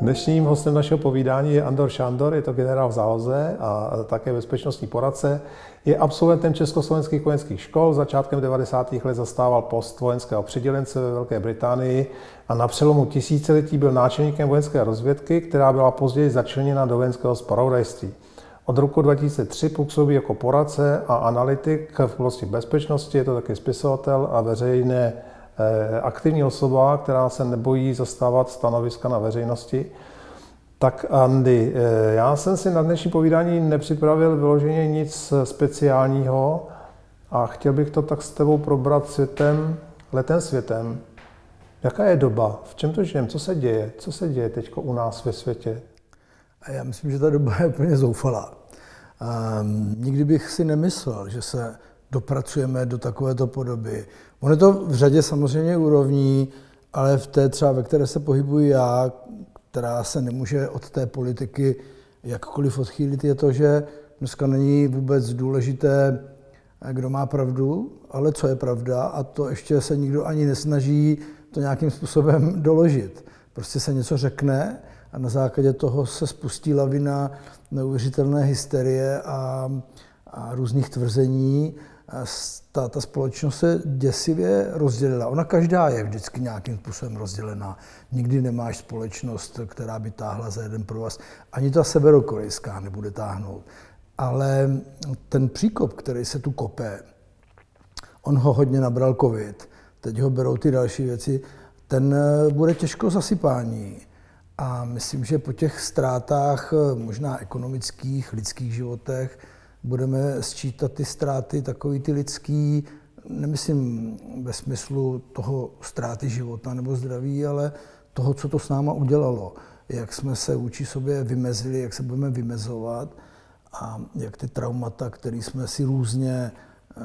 Dnešním hostem našeho povídání je Andor Šandor, je to generál v záloze a také bezpečnostní poradce. Je absolventem československých vojenských škol, začátkem 90. let zastával post vojenského přidělence ve Velké Británii a na přelomu tisíciletí byl náčelníkem vojenské rozvědky, která byla později začleněna do vojenského spravodajství. Od roku 2003 působí jako poradce a analytik v oblasti bezpečnosti, je to také spisovatel a veřejné aktivní osoba, která se nebojí zastávat stanoviska na veřejnosti. Tak Andy, eh, já jsem si na dnešní povídání nepřipravil vyloženě nic speciálního a chtěl bych to tak s tebou probrat světem, letem světem. Jaká je doba? V čem to žijeme? Co se děje? Co se děje teď u nás ve světě? A já myslím, že ta doba je úplně zoufalá. Um, nikdy bych si nemyslel, že se dopracujeme do takovéto podoby. Ono je to v řadě samozřejmě úrovní, ale v té třeba, ve které se pohybuji já, která se nemůže od té politiky jakkoliv odchýlit, je to, že dneska není vůbec důležité, kdo má pravdu, ale co je pravda a to ještě se nikdo ani nesnaží to nějakým způsobem doložit. Prostě se něco řekne a na základě toho se spustí lavina neuvěřitelné hysterie a, a různých tvrzení ta, ta společnost se děsivě rozdělila. Ona každá je vždycky nějakým způsobem rozdělená. Nikdy nemáš společnost, která by táhla za jeden pro vás. Ani ta severokorejská nebude táhnout. Ale ten příkop, který se tu kope, on ho hodně nabral covid, teď ho berou ty další věci, ten eh, bude těžko zasypání. A myslím, že po těch ztrátách, eh, možná ekonomických, lidských životech, budeme sčítat ty ztráty takový ty lidský, nemyslím ve smyslu toho ztráty života nebo zdraví, ale toho, co to s náma udělalo. Jak jsme se vůči sobě vymezili, jak se budeme vymezovat a jak ty traumata, které jsme si různě eh,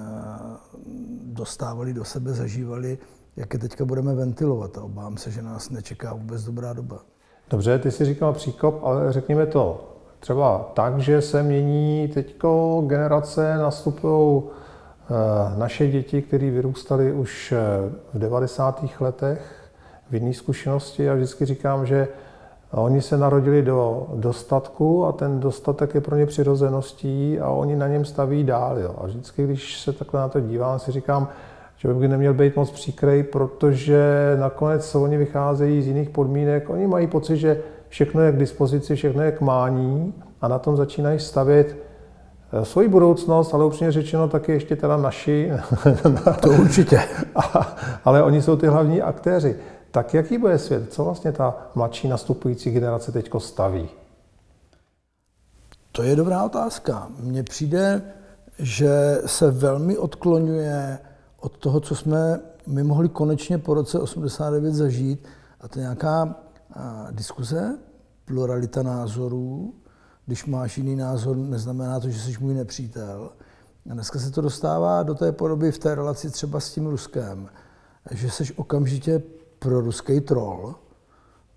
dostávali do sebe, zažívali, jak je teďka budeme ventilovat. A obávám se, že nás nečeká vůbec dobrá doba. Dobře, ty jsi říkal příkop, ale řekněme to třeba tak, že se mění teď generace, nastupují eh, naše děti, které vyrůstaly už eh, v 90. letech v jiné zkušenosti a vždycky říkám, že oni se narodili do dostatku a ten dostatek je pro ně přirozeností a oni na něm staví dál. Jo. A vždycky, když se takhle na to dívám, si říkám, že by neměl být moc příkrej, protože nakonec oni vycházejí z jiných podmínek. Oni mají pocit, že všechno je k dispozici, všechno je k mání a na tom začínají stavět eh, svoji budoucnost, ale upřímně řečeno taky ještě teda naši. To určitě. ale oni jsou ty hlavní aktéři. Tak jaký bude svět? Co vlastně ta mladší nastupující generace teď staví? To je dobrá otázka. Mně přijde, že se velmi odklonuje od toho, co jsme my mohli konečně po roce 89 zažít, a to je nějaká diskuze, pluralita názorů. Když máš jiný názor, neznamená to, že jsi můj nepřítel. A dneska se to dostává do té podoby v té relaci třeba s tím Ruskem, že jsi okamžitě pro ruský troll,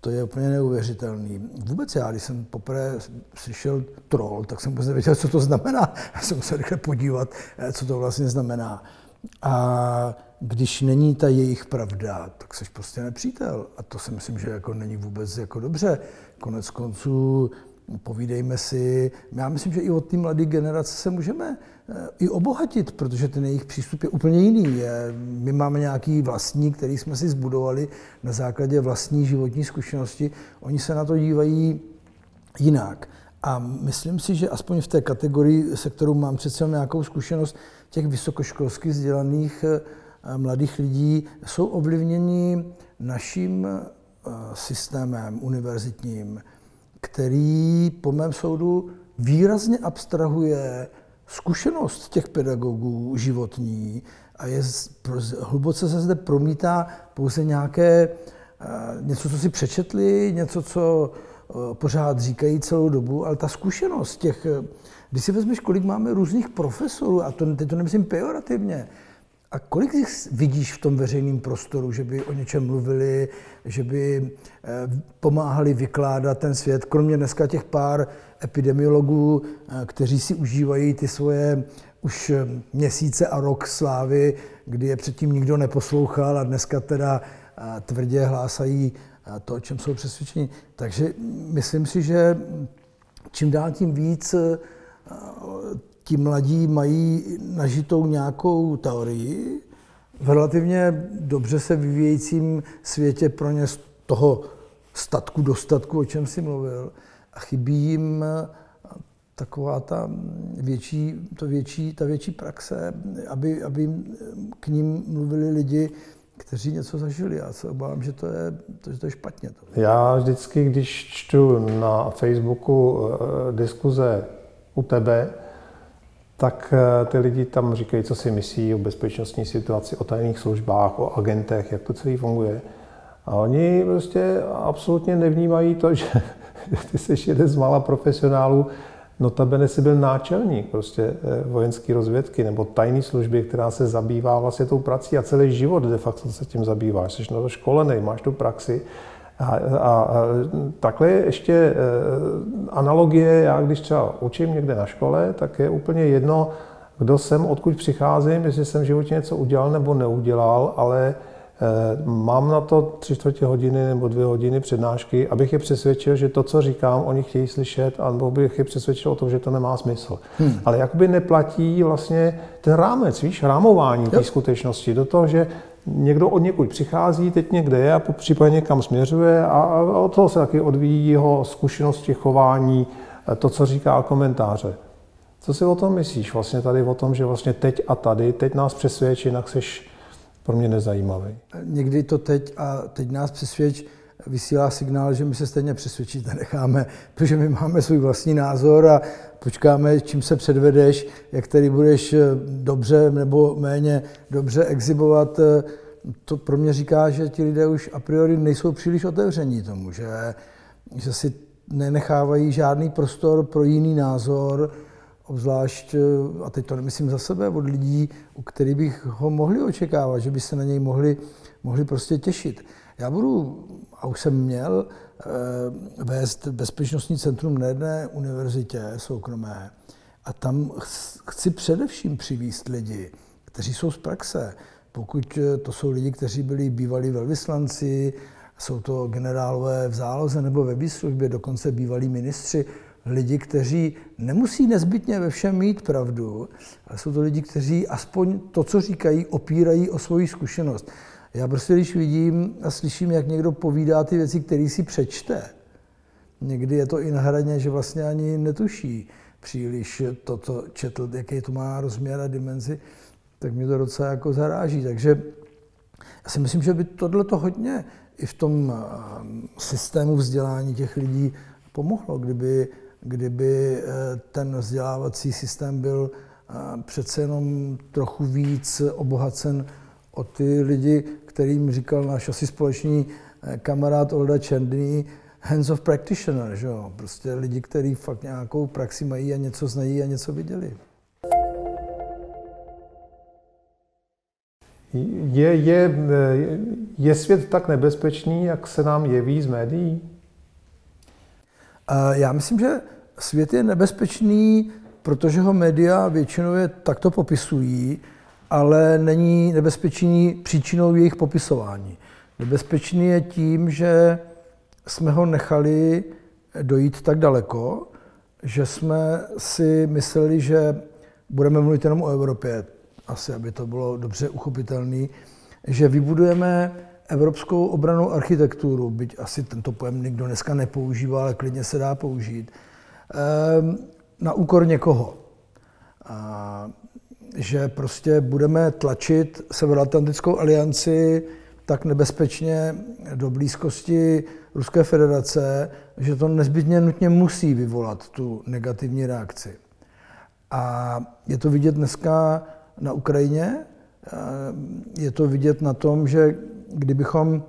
to je úplně neuvěřitelný. Vůbec já, když jsem poprvé slyšel troll, tak jsem vůbec nevěděl, co to znamená. Já jsem se rychle podívat, co to vlastně znamená. A když není ta jejich pravda, tak jsi prostě nepřítel. A to si myslím, že jako není vůbec jako dobře. Konec konců povídejme si, já myslím, že i od té mladé generace se můžeme eh, i obohatit, protože ten jejich přístup je úplně jiný. My máme nějaký vlastní, který jsme si zbudovali na základě vlastní životní zkušenosti. Oni se na to dívají jinak. A myslím si, že aspoň v té kategorii, se kterou mám přece nějakou zkušenost, těch vysokoškolsky vzdělaných eh, mladých lidí jsou ovlivněni naším eh, systémem univerzitním, který po mém soudu výrazně abstrahuje zkušenost těch pedagogů životní a je, hluboce se zde promítá pouze nějaké eh, něco, co si přečetli, něco, co pořád říkají celou dobu, ale ta zkušenost těch když si vezmeš, kolik máme různých profesorů, a to, teď to nemyslím pejorativně, a kolik jich vidíš v tom veřejném prostoru, že by o něčem mluvili, že by eh, pomáhali vykládat ten svět, kromě dneska těch pár epidemiologů, eh, kteří si užívají ty svoje už eh, měsíce a rok slávy, kdy je předtím nikdo neposlouchal a dneska teda tvrdě hlásají to, o čem jsou přesvědčeni. Takže myslím si, že čím dál tím víc ti mladí mají nažitou nějakou teorii v relativně dobře se vyvíjejícím světě pro ně z toho statku dostatku, o čem si mluvil. A chybí jim taková ta větší, to větší, ta větší praxe, aby, aby k ním mluvili lidi, kteří něco zažili. Já se obávám, že to je, to, že to je špatně. To. Já vždycky, když čtu na Facebooku eh, diskuze u tebe, tak eh, ty lidi tam říkají, co si myslí o bezpečnostní situaci, o tajných službách, o agentech, jak to celý funguje. A oni prostě absolutně nevnímají to, že ty jsi jeden z mála profesionálů, Notabene si byl náčelník prostě eh, vojenské rozvědky nebo tajné služby, která se zabývá vlastně tou prací a celý život de facto se tím zabýváš. Jsi na to školený, máš tu praxi. A, a, a takhle je ještě e, analogie, já když třeba učím někde na škole, tak je úplně jedno, kdo jsem, odkud přicházím, jestli jsem v životě něco udělal nebo neudělal, ale Eh, mám na to tři čtvrtě hodiny nebo dvě hodiny přednášky, abych je přesvědčil, že to, co říkám, oni chtějí slyšet, anebo bych je přesvědčil o tom, že to nemá smysl. Hmm. Ale jakoby neplatí vlastně ten rámec, víš, rámování té skutečnosti do toho, že někdo od někud přichází, teď někde je a případně někam směřuje a, od toho se taky odvíjí jeho zkušenosti, chování, eh, to, co říká komentáře. Co si o tom myslíš vlastně tady o tom, že vlastně teď a tady, teď nás přesvědčí, jinak seš pro mě nezajímavý. Někdy to teď a teď nás přesvědč vysílá signál, že my se stejně přesvědčit nenecháme, protože my máme svůj vlastní názor a počkáme, čím se předvedeš, jak tady budeš dobře nebo méně dobře exibovat. To pro mě říká, že ti lidé už a priori nejsou příliš otevření tomu, že, že si nenechávají žádný prostor pro jiný názor, obzvlášť, eh, a teď to nemyslím za sebe, od lidí, u kterých bych ho mohli očekávat, že by se na něj mohli, mohli prostě těšit. Já budu, a už jsem měl, eh, vést bezpečnostní centrum na jedné univerzitě soukromé a tam chci především přivíst lidi, kteří jsou z praxe. Pokud eh, to jsou lidi, kteří byli bývalí velvyslanci, jsou to generálové v záloze nebo ve výslužbě, dokonce bývalí ministři, lidi, kteří nemusí nezbytně ve všem mít pravdu, ale jsou to lidi, kteří aspoň to, co říkají, opírají o svoji zkušenost. Já prostě, když vidím a slyším, jak někdo povídá ty věci, které si přečte, někdy je to i na hraně, že vlastně ani netuší příliš to, co četl, jaký to má rozměr a dimenzi, tak mě to docela jako zaráží. Takže já si myslím, že by tohle to hodně i v tom systému vzdělání těch lidí pomohlo, kdyby kdyby eh, ten vzdělávací systém byl eh, přece jenom trochu víc obohacen o ty lidi, kterým říkal náš asi společný eh, kamarád Olda Čendný, hands of practitioner, že jo? prostě lidi, kteří fakt nějakou praxi mají a něco znají a něco viděli. Je, je, je svět tak nebezpečný, jak se nám jeví z médií? Já myslím, že svět je nebezpečný, protože ho média většinově takto popisují, ale není nebezpečný příčinou jejich popisování. Nebezpečný je tím, že jsme ho nechali dojít tak daleko, že jsme si mysleli, že budeme mluvit jenom o Evropě, asi aby to bylo dobře uchopitelné, že vybudujeme evropskou obranou architekturu, byť asi tento pojem nikdo dneska nepoužívá, ale klidně se dá použít, ehm, na úkor někoho. Že prostě budeme tlačit Severoatlantickou alianci tak nebezpečně do blízkosti Ruské federace, že to nezbytně nutně musí vyvolat tu negativní reakci. A je to vidět dneska na Ukrajině, ehm, je to vidět na tom, že kdybychom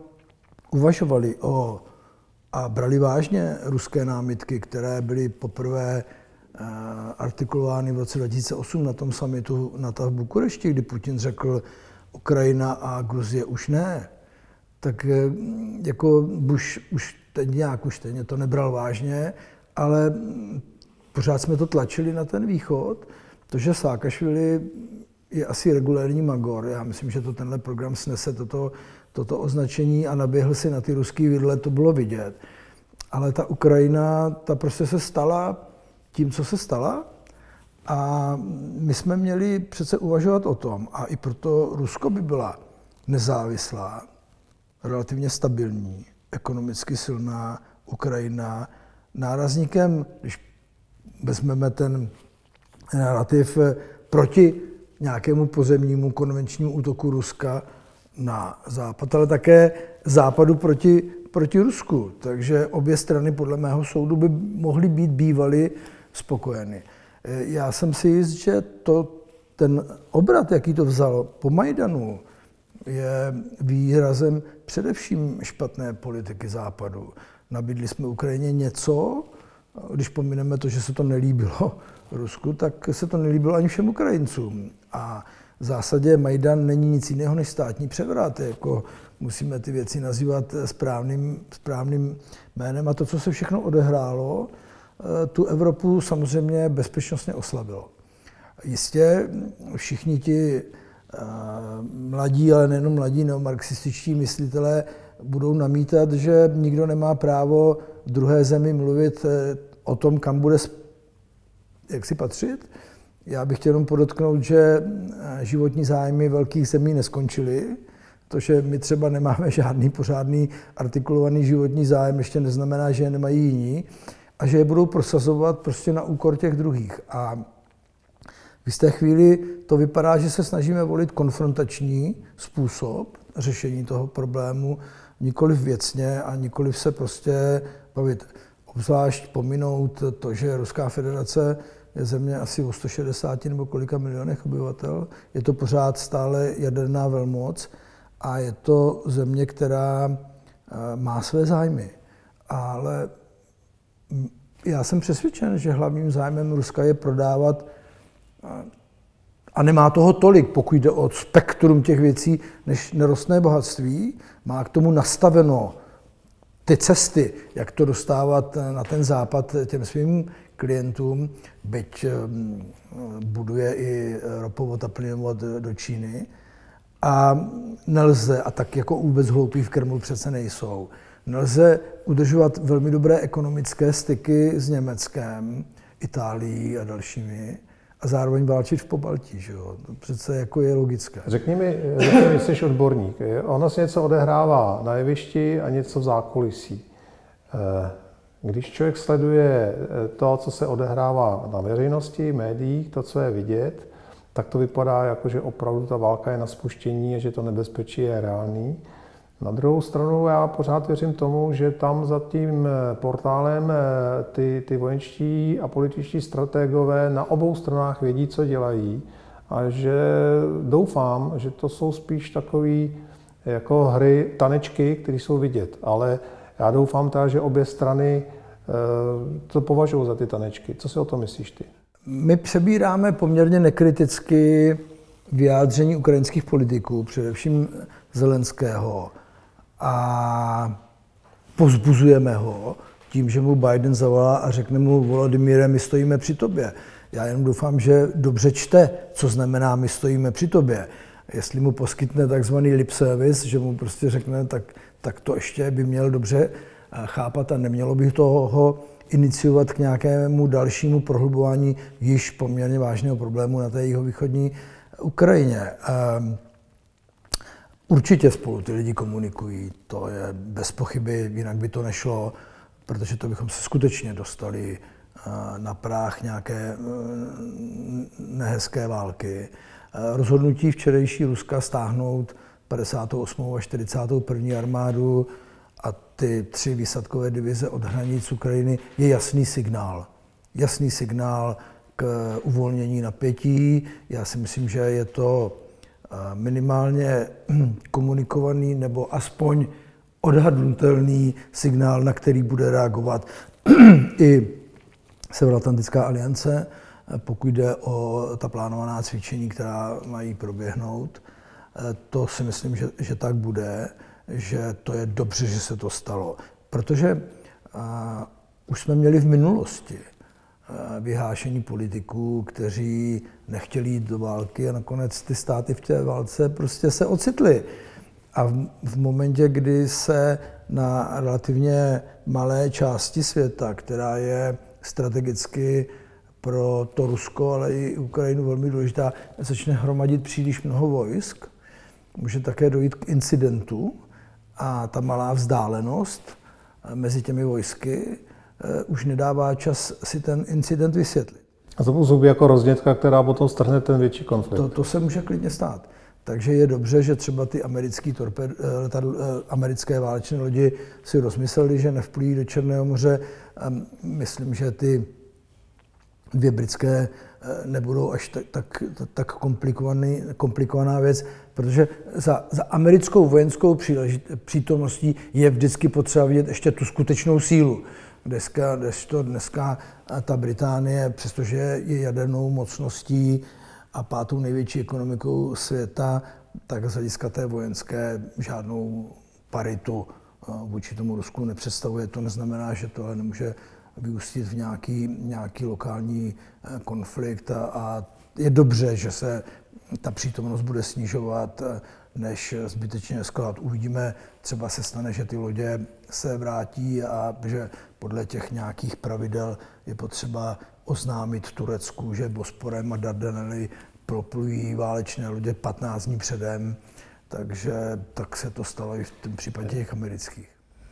uvažovali o a brali vážně ruské námitky, které byly poprvé eh, artikulovány v roce 2008 na tom samitu NATO v Bukurešti, kdy Putin řekl Ukrajina a Gruzie už ne, tak eh, jako Bush už teď nějak už teď to nebral vážně, ale pořád jsme to tlačili na ten východ, to, že Sákašvili je asi regulérní magor. Já myslím, že to tenhle program snese toto toto označení a naběhl si na ty ruský vidle, to bylo vidět. Ale ta Ukrajina, ta prostě se stala tím, co se stala. A my jsme měli přece uvažovat o tom, a i proto Rusko by byla nezávislá, relativně stabilní, ekonomicky silná Ukrajina, nárazníkem, když vezmeme ten narrativ proti nějakému pozemnímu konvenčnímu útoku Ruska na západ, ale také západu proti, proti Rusku. Takže obě strany podle mého soudu by mohly být bývaly spokojeny. Já jsem si jist, že to, ten obrat, jaký to vzal po Majdanu, je výrazem především špatné politiky Západu. Nabídli jsme Ukrajině něco, když pomineme to, že se to nelíbilo Rusku, tak se to nelíbilo ani všem Ukrajincům. A v zásadě Majdan není nic jiného než státní převrat. Jako musíme ty věci nazývat správným, správným jménem. A to, co se všechno odehrálo, eh, tu Evropu samozřejmě bezpečnostně oslabilo. Jistě všichni ti eh, mladí, ale nejenom mladí neomarxističtí myslitelé budou namítat, že nikdo nemá právo druhé zemi mluvit eh, o tom, kam bude jak si patřit. Já bych chtěl jenom podotknout, že eh, životní zájmy velkých zemí neskončily. To, že my třeba nemáme žádný pořádný artikulovaný životní zájem, ještě neznamená, že je nemají jiní a že je budou prosazovat prostě na úkor těch druhých. A v té chvíli to vypadá, že se snažíme volit konfrontační způsob řešení toho problému, nikoli věcně a nikoli se prostě bavit. Obzvlášť pominout to, že Ruská federace je země asi o 160 nebo kolika milionech obyvatel. Je to pořád stále jaderná velmoc a je to země, která eh, má své zájmy. Ale já jsem přesvědčen, že hlavním zájmem Ruska je prodávat a nemá toho tolik, pokud jde o spektrum těch věcí, než nerostné bohatství. Má k tomu nastaveno ty cesty, jak to dostávat na ten západ těm svým klientům, byť ehm, buduje i ropovod a plynovod do Číny. A nelze, a tak jako vůbec hloupí v Kremlu přece nejsou, nelze udržovat velmi dobré ekonomické styky s Německem, Itálií a dalšími, a zároveň válčit v Pobaltí, že jo? To přece jako je logické. Řekni mi, řekni mi, jsi odborník. Ono se něco odehrává na jevišti a něco v zákulisí. Eh, když člověk sleduje eh, to, co se odehrává na veřejnosti, médiích, to, co je vidět, tak to vypadá jako, že opravdu ta válka je na spuštění a že to nebezpečí je reálný. Na druhou stranu já pořád věřím tomu, že tam za tím eh, portálem eh, ty, ty vojenští a političtí strategové na obou stranách vědí, co dělají a že doufám, že to jsou spíš takové jako hry, tanečky, které jsou vidět. Ale já doufám teda, že obě strany eh, to považují za ty tanečky. Co si o tom myslíš ty? My přebíráme poměrně nekriticky vyjádření ukrajinských politiků, především Zelenského, a pozbuzujeme ho tím, že mu Biden zavolá a řekne mu, Volodymyre, my stojíme při tobě. Já jenom doufám, že dobře čte, co znamená my stojíme při tobě. Jestli mu poskytne takzvaný lip service, že mu prostě řekne, tak, tak to ještě by měl dobře eh, chápat a nemělo by toho iniciovat k nějakému dalšímu prohlubování již poměrně vážného problému na té jihovýchodní Ukrajině. Určitě spolu ty lidi komunikují, to je bez pochyby, jinak by to nešlo, protože to bychom se skutečně dostali eh, na práh nějaké eh, nehezké války. Eh, rozhodnutí včerejší Ruska stáhnout 58. a 41. armádu a ty tři výsadkové divize od hranic Ukrajiny je jasný signál. Jasný signál k uvolnění napětí. Já si myslím, že je to minimálně komunikovaný nebo aspoň odhadnutelný signál, na který bude reagovat i Severoatlantická aliance, pokud jde o ta plánovaná cvičení, která mají proběhnout. To si myslím, že, že tak bude, že to je dobře, že se to stalo. Protože a, už jsme měli v minulosti vyhášení politiků, kteří nechtěli jít do války a nakonec ty státy v té válce prostě se ocitly. A v, v momentě, kdy se na relativně malé části světa, která je strategicky pro to Rusko, ale i Ukrajinu velmi důležitá, začne hromadit příliš mnoho vojsk, může také dojít k incidentu a ta malá vzdálenost mezi těmi vojsky eh, už nedává čas si ten incident vysvětlit. A to působí jako roznětka, která potom strhne ten větší konflikt. To, to se může klidně stát. Takže je dobře, že třeba ty americký torped, eh, letadl, eh, americké válečné lodi si rozmysleli, že nevplují do Černého moře. Myslím, že ty dvě britské eh, nebudou až tak, tak, tak komplikovaný, komplikovaná věc, protože za, za americkou vojenskou přítomností je vždycky potřeba vidět ještě tu skutečnou sílu. Dneska, to dneska ta Británie, přestože je jadernou mocností a pátou největší ekonomikou světa, tak z hlediska té vojenské žádnou paritu eh, vůči tomu Rusku nepředstavuje. To neznamená, že tohle nemůže vyústit v nějaký, nějaký lokální eh, konflikt a, a je dobře, že se ta přítomnost bude snižovat, eh, než zbytečně eskalovat. Uvidíme, třeba se stane, že ty lodě se vrátí a že podle těch nějakých pravidel je potřeba oznámit Turecku, že Bosporem a Dardanely proplují válečné lodě 15 dní předem, takže tak se to stalo i v tom případě těch amerických.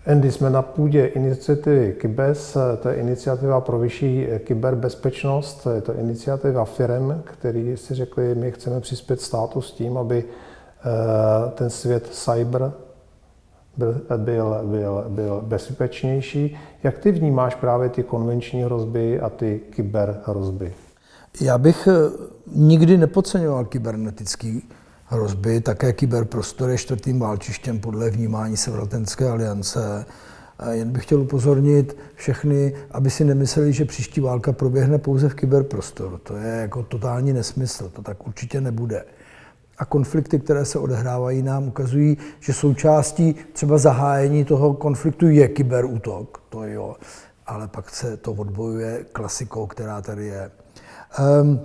Andy, jsme na půdě iniciativy KIBES, to je iniciativa pro vyšší kyberbezpečnost, je to iniciativa firm, který si řekli, my chceme přispět státu s tím, aby eh, ten svět cyber byl, byl, byl, byl bezpečnější. Jak ty vnímáš právě ty konvenční hrozby a ty kyberhrozby? Já bych eh, nikdy nepodceňoval kybernetický hrozby. Také kyberprostor je čtvrtým válčištěm podle vnímání Severoatlantické aliance. Jen bych chtěl upozornit všechny, aby si nemysleli, že příští válka proběhne pouze v kyberprostoru. To je jako totální nesmysl, to tak určitě nebude. A konflikty, které se odehrávají, nám ukazují, že součástí třeba zahájení toho konfliktu je kyberútok, to jo, ale pak se to odbojuje klasikou, která tady je. Um,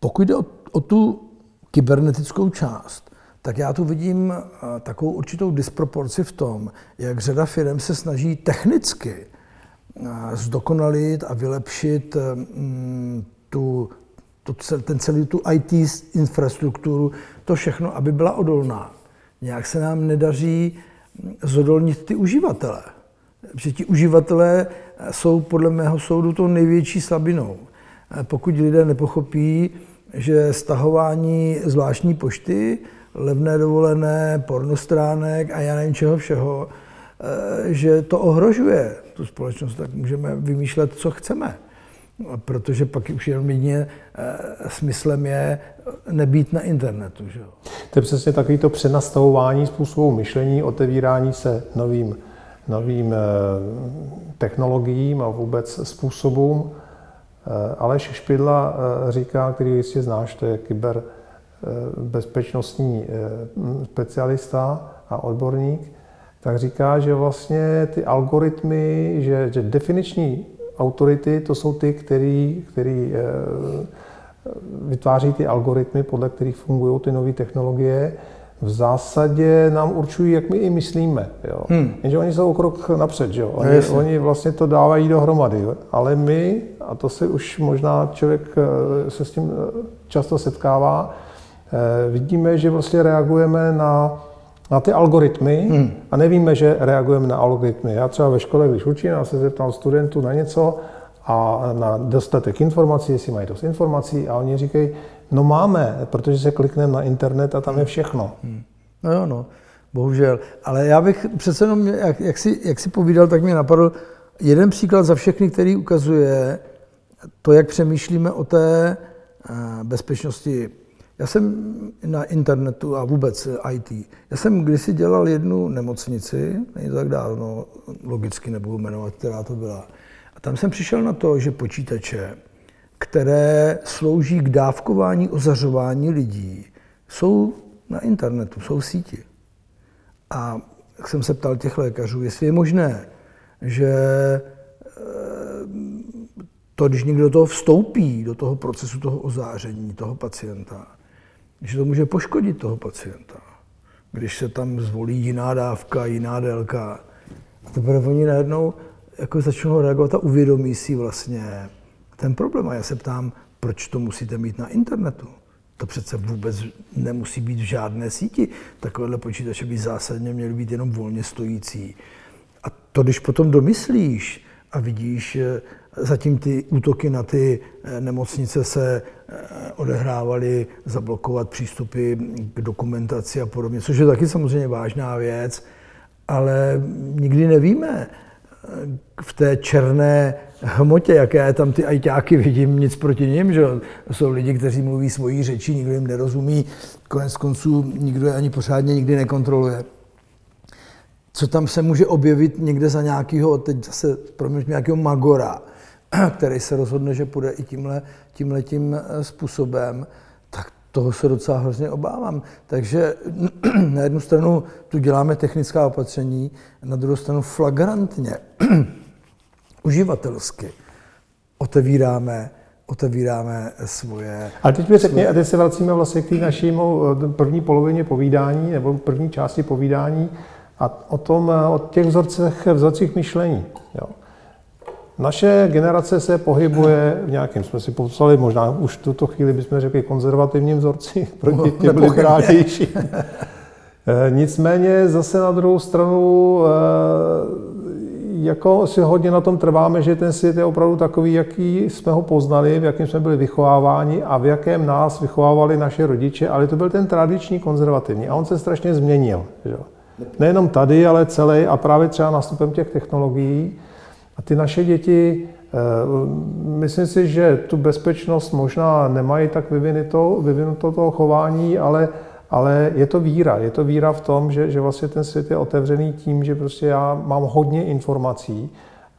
pokud jde o, o tu kybernetickou část, tak já tu vidím eh, takovou určitou disproporci v tom, jak řada firm se snaží technicky eh, zdokonalit a vylepšit eh, mm, tu, tu, ten celý tu IT infrastrukturu, to všechno, aby byla odolná. Nějak se nám nedaří mm, zodolnit ty uživatele. Protože ti uživatelé jsou podle mého soudu to největší slabinou. Pokud lidé nepochopí, že stahování zvláštní pošty, levné dovolené, pornostránek a já nevím čeho všeho, eh, že to ohrožuje tu společnost, tak můžeme vymýšlet, co chceme. Protože pak už jenom jedině eh, smyslem je nebýt na internetu. Že? To je přesně takovýto přenastavování způsobu myšlení, otevírání se novým, novým eh, technologiím a vůbec způsobům. Eh, Aleš Špidla říká, který jistě znáš, to je kyber bezpečnostní specialista a odborník, tak říká, že vlastně ty algoritmy, že, že definiční autority, to jsou ty, který, který vytváří ty algoritmy, podle kterých fungují ty nové technologie, v zásadě nám určují, jak my i myslíme. Jo. Hmm. Jenže oni jsou o krok napřed, jo. Oni, no, oni vlastně to dávají dohromady. Jo. Ale my, a to se už možná člověk eh, se s tím eh, často setkává, eh, vidíme, že vlastně reagujeme na, na ty algoritmy hmm. a nevíme, že reagujeme na algoritmy. Já třeba ve škole, když učím, já se zeptám studentů na něco a na dostatek informací, jestli mají dost informací a oni říkají, No máme, protože se klikneme na internet a tam je všechno. Hmm. No jo, no, bohužel. Ale já bych přece jenom, jak, jak, si, jak si povídal, tak mě napadl jeden příklad za všechny, který ukazuje to, jak přemýšlíme o té eh, bezpečnosti. Já jsem na internetu a vůbec IT. Já jsem kdysi dělal jednu nemocnici, není to tak dávno, logicky nebudu jmenovat, která to byla. A tam jsem přišel na to, že počítače které slouží k dávkování ozařování lidí, jsou na internetu, jsou v síti. A jak jsem se ptal těch lékařů, jestli je možné, že eh, to, když někdo do toho vstoupí, do toho procesu toho ozáření toho pacienta, že to může poškodit toho pacienta. Když se tam zvolí jiná dávka, jiná délka. A teprve oni najednou jako začnou reagovat a uvědomí si vlastně ten problém. A já se ptám, proč to musíte mít na internetu? To přece vůbec nemusí být v žádné síti. Takovéhle počítače by zásadně měly být jenom volně stojící. A to, když potom domyslíš a vidíš, zatím ty útoky na ty eh, nemocnice se eh, odehrávaly, zablokovat přístupy k dokumentaci a podobně, což je taky samozřejmě vážná věc, ale nikdy nevíme, v té černé hmotě, jaké tam ty ajťáky vidím, nic proti nim, že jsou lidi, kteří mluví svojí řeči, nikdo jim nerozumí, konec konců nikdo je ani pořádně nikdy nekontroluje. Co tam se může objevit někde za nějakého, teď zase pro mě nějakého magora, který se rozhodne, že půjde i tímhle, tímhle tím eh, způsobem, tak toho se docela hrozně obávám. Takže na jednu stranu tu děláme technická opatření, na druhou stranu flagrantně, uživatelsky otevíráme otevíráme svoje... A teď mi řekni, svoje... a teď se vracíme vlastně k té naší první polovině povídání, nebo první části povídání, a o tom, eh, o těch vzorcech, vzorcích myšlení. Jo. Naše generace se pohybuje v nějakém, jsme si popsali, možná už v tuto chvíli bychom řekli konzervativním vzorci, pro děti byli liberálnější. Eh, nicméně zase na druhou stranu eh, jako si hodně na tom trváme, že ten svět je opravdu takový, jaký jsme ho poznali, v jakém jsme byli vychováváni a v jakém nás vychovávali naše rodiče, ale to byl ten tradiční konzervativní a on se strašně změnil. Že? Nejenom tady, ale celý a právě třeba nástupem těch technologií. A ty naše děti, eh, myslím si, že tu bezpečnost možná nemají tak vyvinutou, vyvinutou toho chování, ale, ale je to víra. Je to víra v tom, že, že vlastně ten svět je otevřený tím, že prostě já mám hodně informací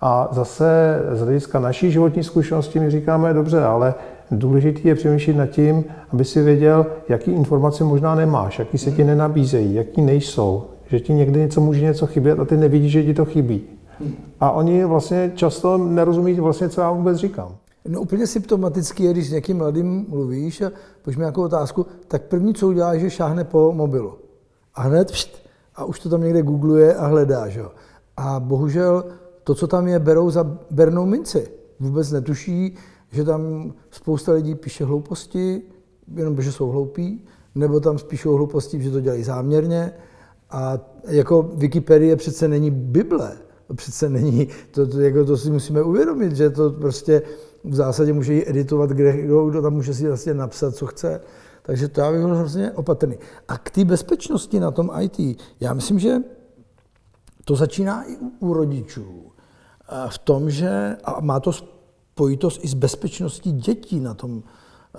a zase z hlediska naší životní zkušenosti my říkáme, dobře, ale důležité je přemýšlet nad tím, aby si věděl, jaký informace možná nemáš, jaký se ti nenabízejí, jaký nejsou, že ti někdy něco může něco chybět a ty nevidíš, že ti to chybí. A oni vlastně často nerozumí vlastně, co já vůbec říkám. No úplně symptomaticky je, když s někým mladým mluvíš a pojď mi nějakou otázku, tak první, co udělá, že šáhne po mobilu. A hned pšt, a už to tam někde googluje a hledá. Že? A bohužel to, co tam je, berou za bernou minci. Vůbec netuší, že tam spousta lidí píše hlouposti, jenom protože jsou hloupí, nebo tam spíšou hlouposti, že to dělají záměrně. A jako Wikipedie přece není Bible. Přece není, to, to, jako to si musíme uvědomit, že to prostě v zásadě může ji editovat kdo, kdo tam může si vlastně napsat, co chce. Takže to já bych byl hrozně opatrný. A k té bezpečnosti na tom IT, já myslím, že to začíná i u, u rodičů. V tom, že, a má to spojitost i s bezpečností dětí na tom,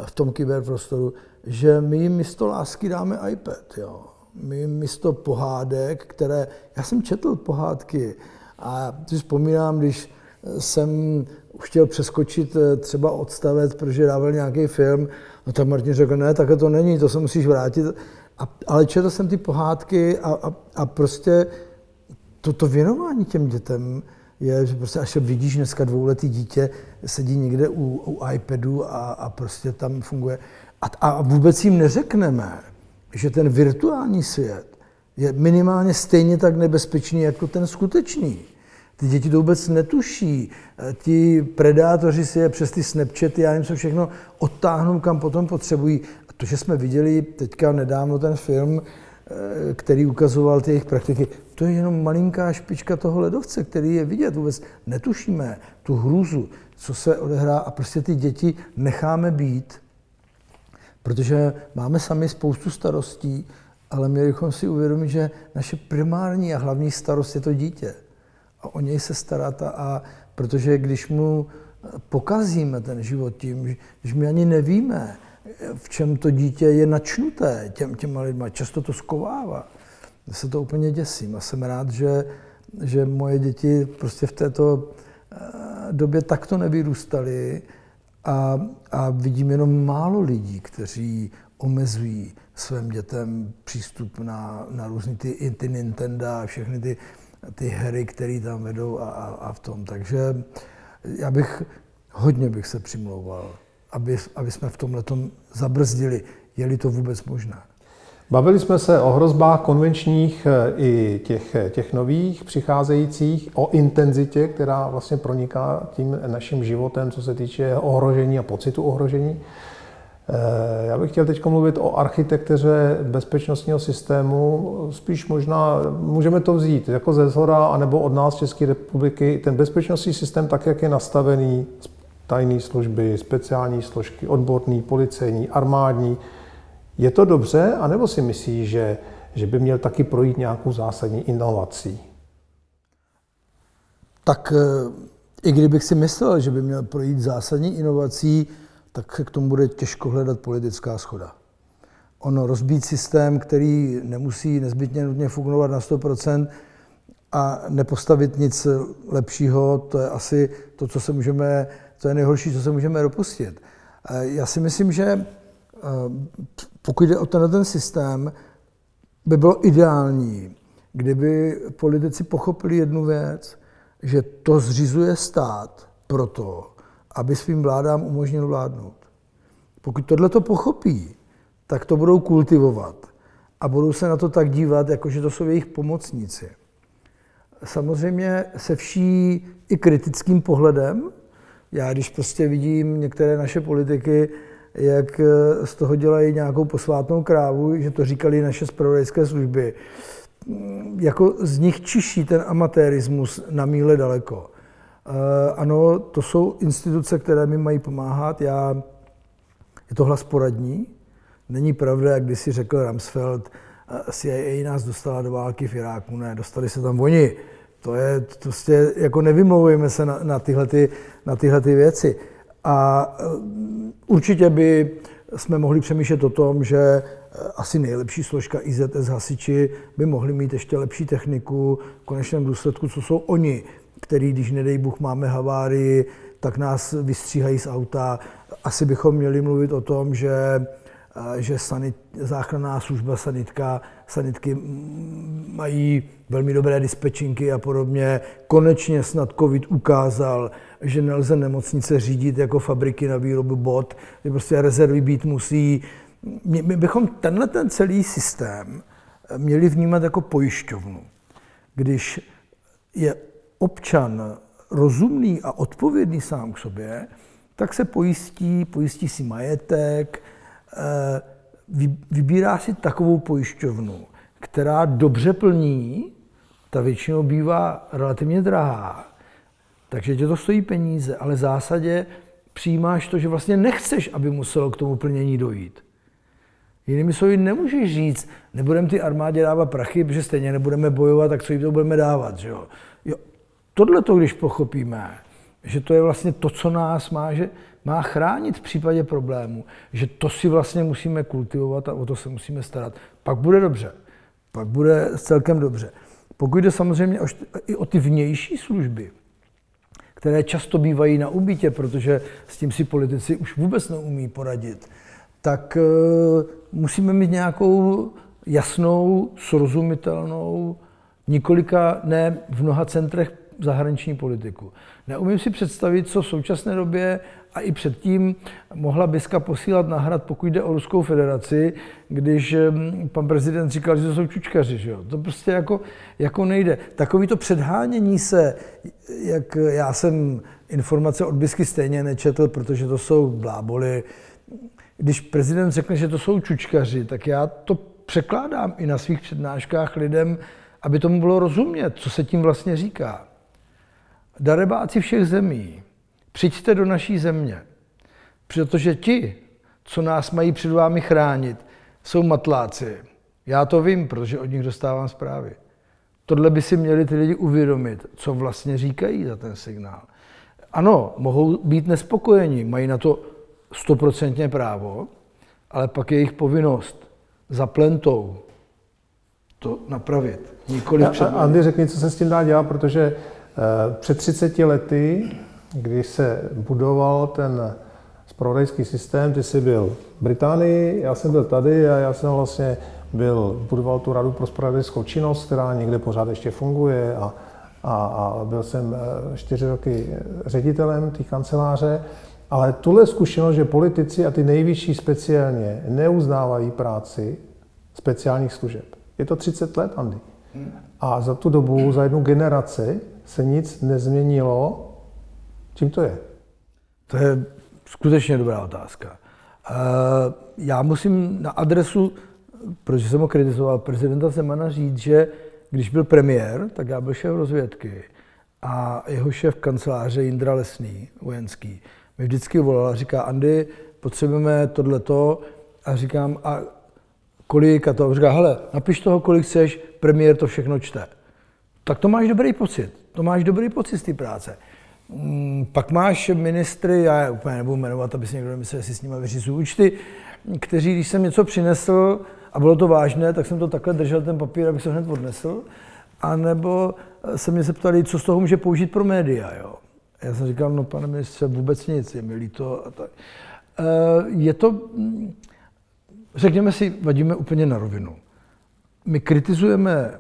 v tom kyberprostoru, že my jim místo lásky dáme iPad. Jo. My jim místo pohádek, které, já jsem četl pohádky, a si vzpomínám, když jsem chtěl přeskočit eh, třeba odstavec, protože dával nějaký film, no tak Martin řekl, ne, takhle to není, to se musíš vrátit. A, ale četl jsem ty pohádky a, a, a prostě toto věnování těm dětem je, že prostě až vidíš dneska dvouletý dítě, sedí někde u, u iPadu a, a prostě tam funguje. A, a vůbec jim neřekneme, že ten virtuální svět je minimálně stejně tak nebezpečný jako ten skutečný. Ty děti to vůbec netuší. Ti predátoři si je přes ty Snapchaty, já jim se všechno odtáhnou, kam potom potřebují. A to, že jsme viděli teďka nedávno ten film, eh, který ukazoval ty jejich praktiky, to je jenom malinká špička toho ledovce, který je vidět. Vůbec netušíme tu hrůzu, co se odehrá a prostě ty děti necháme být, protože máme sami spoustu starostí, ale měli bychom si uvědomit, že naše primární a hlavní starost je to dítě. A o něj se starat a, a protože když mu pokazíme ten život tím, že my ani nevíme, v čem to dítě je načnuté těm, těma lidma, často to skovává. Já se to úplně děsím a jsem rád, že, že moje děti prostě v této eh, době takto nevyrůstaly a, a vidím jenom málo lidí, kteří omezují svým dětem přístup na, na různé ty, ty Nintendo a všechny ty, ty hry, které tam vedou a, a, a v tom. Takže já bych, hodně bych se přimlouval, aby, aby jsme v tomhle zabrzdili. Je-li to vůbec možné. Bavili jsme se o hrozbách konvenčních eh, i těch, eh, těch nových přicházejících, o intenzitě, která vlastně proniká tím naším životem, co se týče ohrožení a pocitu ohrožení. Eh, já bych chtěl teď mluvit o architektuře bezpečnostního systému. Spíš možná můžeme to vzít jako ze zhora, anebo od nás České republiky. Ten bezpečnostní systém, tak jak je nastavený, tajné služby, speciální složky, odborný, policejní, armádní, je to dobře, anebo si myslí, že, že by měl taky projít nějakou zásadní inovací? Tak eh, i kdybych si myslel, že by měl projít zásadní inovací, tak se k tomu bude těžko hledat politická schoda. Ono rozbít systém, který nemusí nezbytně nutně fungovat na 100% a nepostavit nic lepšího, to je asi to, co se můžeme, to je nejhorší, co se můžeme dopustit. Eh, já si myslím, že eh, pokud jde o ten, ten systém, by bylo ideální, kdyby politici pochopili jednu věc, že to zřizuje stát proto, aby svým vládám umožnil vládnout. Pokud tohle to pochopí, tak to budou kultivovat a budou se na to tak dívat, jako že to jsou jejich pomocníci. Samozřejmě se vší i kritickým pohledem. Já když prostě vidím některé naše politiky, jak z toho dělají nějakou posvátnou krávu, že to říkali naše spravodajské služby, jako z nich čiší ten amatérismus na míle daleko. Eh, ano, to jsou instituce, které mi mají pomáhat. Já, je to hlas poradní. Není pravda, jak si řekl Ramsfeld, eh, CIA nás dostala do války v Iráku. Ne, dostali se tam oni. To je prostě, jako nevymlouvejme se na, na, tyhle, ty, na tyhle ty věci. A eh, určitě by jsme mohli přemýšlet o tom, že asi nejlepší složka IZS hasiči by mohli mít ještě lepší techniku, v konečném důsledku, co jsou oni který, když nedej Bůh máme havárii, tak nás vystříhají z auta. Asi bychom měli mluvit o tom, že, že sanit, záchranná služba sanitka, sanitky mají velmi dobré dispečinky a podobně. Konečně snad COVID ukázal, že nelze nemocnice řídit jako fabriky na výrobu bot, že prostě rezervy být musí. My bychom tenhle ten celý systém měli vnímat jako pojišťovnu. Když je občan rozumný a odpovědný sám k sobě, tak se pojistí, pojistí si majetek, eh, vybírá si takovou pojišťovnu, která dobře plní, ta většinou bývá relativně drahá, takže tě to stojí peníze, ale v zásadě přijímáš to, že vlastně nechceš, aby muselo k tomu plnění dojít. Jinými slovy, nemůžeš říct, nebudeme ty armádě dávat prachy, protože stejně nebudeme bojovat, tak co jim to budeme dávat. Že jo? Tohle to, když pochopíme, že to je vlastně to, co nás má, že má chránit v případě problému, že to si vlastně musíme kultivovat a o to se musíme starat, pak bude dobře. Pak bude celkem dobře. Pokud jde samozřejmě i o ty vnější služby, které často bývají na ubytě, protože s tím si politici už vůbec neumí poradit, tak e, musíme mít nějakou jasnou, srozumitelnou, několika, ne v mnoha centrech zahraniční politiku. Neumím si představit, co v současné době a i předtím mohla Biska posílat na hrad, pokud jde o Ruskou federaci, když pan prezident říkal, že to jsou čučkaři. Že jo? To prostě jako, jako nejde. Takový to předhánění se, jak já jsem informace od Bisky stejně nečetl, protože to jsou bláboli. Když prezident řekne, že to jsou čučkaři, tak já to překládám i na svých přednáškách lidem, aby tomu bylo rozumět, co se tím vlastně říká. Darebáci všech zemí, přijďte do naší země, protože ti, co nás mají před vámi chránit, jsou matláci. Já to vím, protože od nich dostávám zprávy. Tohle by si měli ty lidi uvědomit, co vlastně říkají za ten signál. Ano, mohou být nespokojeni, mají na to stoprocentně právo, ale pak je jejich povinnost za plentou to napravit. Nikoli před... Andy, řekni, co se s tím dá dělat, protože před 30 lety, když se budoval ten spravodajský systém, ty jsi byl v Británii, já jsem byl tady a já jsem vlastně byl, budoval tu radu pro spravodajskou činnost, která někde pořád ještě funguje a, a, a byl jsem eh, čtyři roky ředitelem té kanceláře Ale tuhle zkušenost, že politici a ty nejvyšší speciálně neuznávají práci speciálních služeb. Je to 30 let, Andy. A za tu dobu, za jednu generaci se nic nezměnilo. Čím to je? To je skutečně dobrá otázka. Eh, já musím na adresu, protože jsem ho kritizoval, prezidenta Zemana říct, že když byl premiér, tak já byl šéf rozvědky a jeho šéf kanceláře Jindra Lesný, vojenský, mi vždycky volal a říká, Andy, potřebujeme tohleto a říkám, a kolik a to. A říká, hele, napiš toho, kolik chceš, premiér to všechno čte. Tak to máš dobrý pocit. To máš dobrý pocit z té práce. Mm, pak máš ministry, já je úplně nebudu jmenovat, aby si někdo nemyslel, že si s nimi vyřizují účty, kteří, když jsem něco přinesl a bylo to vážné, tak jsem to takhle držel ten papír, abych se hned odnesl. A nebo se mě zeptali, co z toho může použít pro média. Jo. Já jsem říkal, no pane ministře, vůbec nic, je mi líto. A tak. Eh, je to, mm, řekněme si, vadíme úplně na rovinu. My kritizujeme